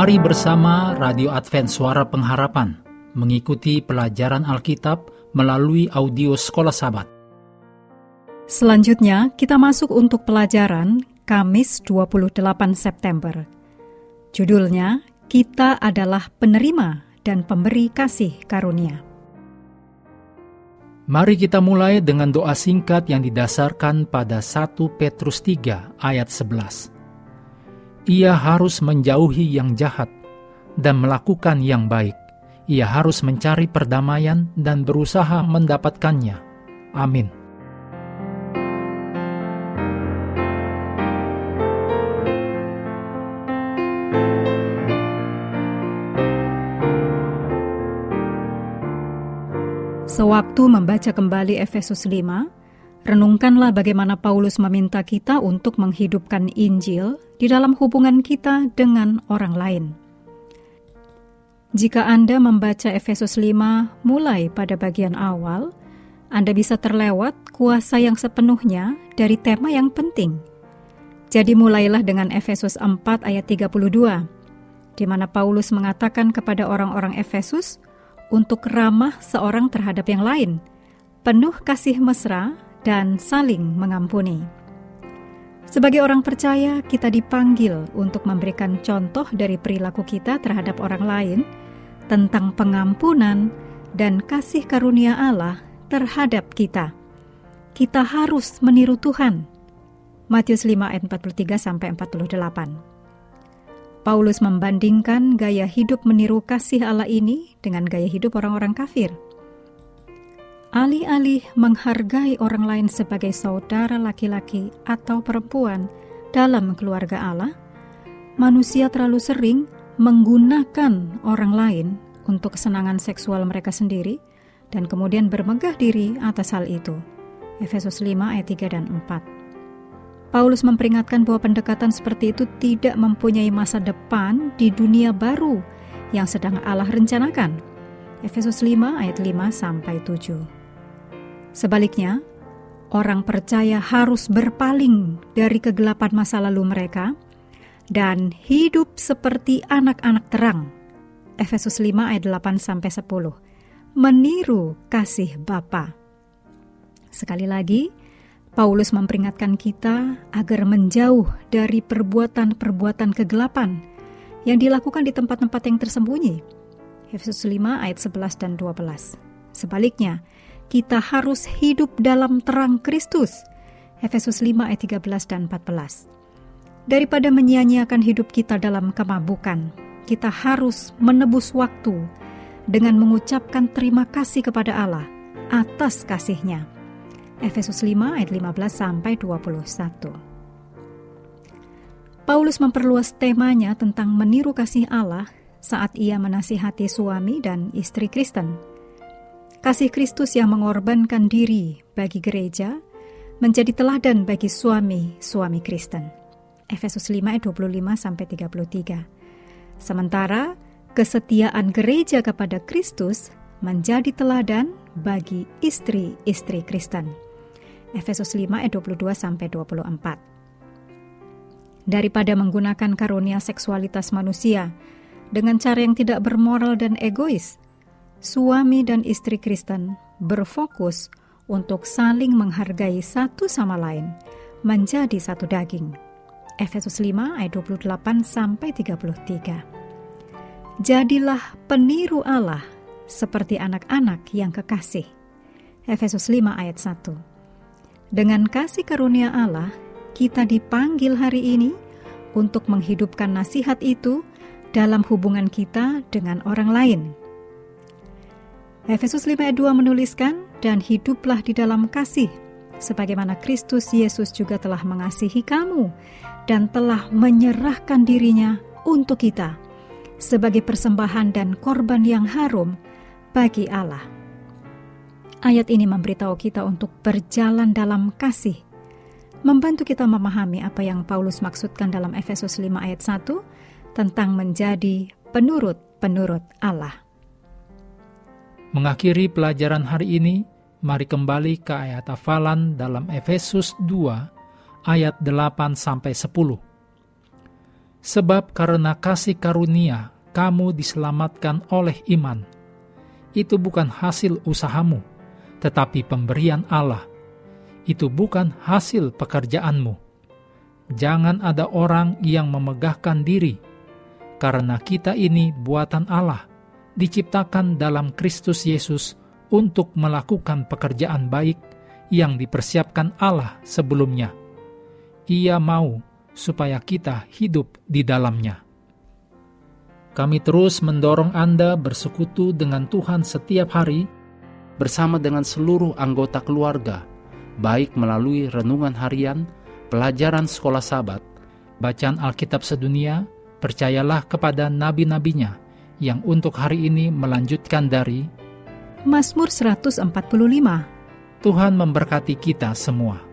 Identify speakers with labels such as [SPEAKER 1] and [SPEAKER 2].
[SPEAKER 1] Mari bersama Radio Advent Suara Pengharapan mengikuti pelajaran Alkitab melalui audio Sekolah Sabat.
[SPEAKER 2] Selanjutnya, kita masuk untuk pelajaran Kamis 28 September. Judulnya, Kita adalah penerima dan pemberi kasih karunia.
[SPEAKER 1] Mari kita mulai dengan doa singkat yang didasarkan pada 1 Petrus 3 ayat 11. Ia harus menjauhi yang jahat dan melakukan yang baik. Ia harus mencari perdamaian dan berusaha mendapatkannya. Amin.
[SPEAKER 2] Sewaktu membaca kembali Efesus 5, renungkanlah bagaimana Paulus meminta kita untuk menghidupkan Injil di dalam hubungan kita dengan orang lain. Jika Anda membaca Efesus 5 mulai pada bagian awal, Anda bisa terlewat kuasa yang sepenuhnya dari tema yang penting. Jadi mulailah dengan Efesus 4 ayat 32, di mana Paulus mengatakan kepada orang-orang Efesus untuk ramah seorang terhadap yang lain, penuh kasih mesra dan saling mengampuni. Sebagai orang percaya, kita dipanggil untuk memberikan contoh dari perilaku kita terhadap orang lain tentang pengampunan dan kasih karunia Allah terhadap kita. Kita harus meniru Tuhan. Matius 5 ayat 43 sampai 48. Paulus membandingkan gaya hidup meniru kasih Allah ini dengan gaya hidup orang-orang kafir. Alih-alih menghargai orang lain sebagai saudara laki-laki atau perempuan dalam keluarga Allah, manusia terlalu sering menggunakan orang lain untuk kesenangan seksual mereka sendiri dan kemudian bermegah diri atas hal itu. Efesus 5 ayat 3 dan 4. Paulus memperingatkan bahwa pendekatan seperti itu tidak mempunyai masa depan di dunia baru yang sedang Allah rencanakan. Efesus 5 ayat 5 sampai 7. Sebaliknya, orang percaya harus berpaling dari kegelapan masa lalu mereka dan hidup seperti anak-anak terang. Efesus 5 ayat 8 sampai 10. Meniru kasih Bapa. Sekali lagi, Paulus memperingatkan kita agar menjauh dari perbuatan-perbuatan kegelapan yang dilakukan di tempat-tempat yang tersembunyi. Efesus 5 ayat 11 dan 12. Sebaliknya, kita harus hidup dalam terang Kristus. Efesus 5 ayat 13 dan 14. Daripada menyia-nyiakan hidup kita dalam kemabukan, kita harus menebus waktu dengan mengucapkan terima kasih kepada Allah atas kasihnya Efesus 5 ayat 15 sampai 21. Paulus memperluas temanya tentang meniru kasih Allah saat ia menasihati suami dan istri Kristen. Kasih Kristus yang mengorbankan diri bagi gereja menjadi teladan bagi suami-suami Kristen. Efesus 5 ayat 25 sampai 33. Sementara kesetiaan gereja kepada Kristus menjadi teladan bagi istri-istri Kristen. Efesus 5 ayat 22 sampai 24. Daripada menggunakan karunia seksualitas manusia dengan cara yang tidak bermoral dan egois, suami dan istri Kristen berfokus untuk saling menghargai satu sama lain menjadi satu daging. Efesus 5 ayat 28 sampai 33. Jadilah peniru Allah seperti anak-anak yang kekasih. Efesus 5 ayat 1. Dengan kasih karunia Allah, kita dipanggil hari ini untuk menghidupkan nasihat itu dalam hubungan kita dengan orang lain. Efesus 5 ayat 2 menuliskan, Dan hiduplah di dalam kasih, sebagaimana Kristus Yesus juga telah mengasihi kamu dan telah menyerahkan dirinya untuk kita sebagai persembahan dan korban yang harum bagi Allah. Ayat ini memberitahu kita untuk berjalan dalam kasih, membantu kita memahami apa yang Paulus maksudkan dalam Efesus 5 ayat 1 tentang menjadi penurut-penurut Allah.
[SPEAKER 1] Mengakhiri pelajaran hari ini, mari kembali ke ayat hafalan dalam Efesus 2 ayat 8 sampai 10. Sebab karena kasih karunia kamu diselamatkan oleh iman. Itu bukan hasil usahamu, tetapi pemberian Allah. Itu bukan hasil pekerjaanmu. Jangan ada orang yang memegahkan diri, karena kita ini buatan Allah, diciptakan dalam Kristus Yesus untuk melakukan pekerjaan baik yang dipersiapkan Allah sebelumnya. Ia mau supaya kita hidup di dalamnya. Kami terus mendorong Anda bersekutu dengan Tuhan setiap hari bersama dengan seluruh anggota keluarga, baik melalui renungan harian, pelajaran sekolah sabat, bacaan Alkitab sedunia, percayalah kepada nabi-nabinya yang untuk hari ini melanjutkan dari
[SPEAKER 2] Mazmur 145.
[SPEAKER 1] Tuhan memberkati kita semua.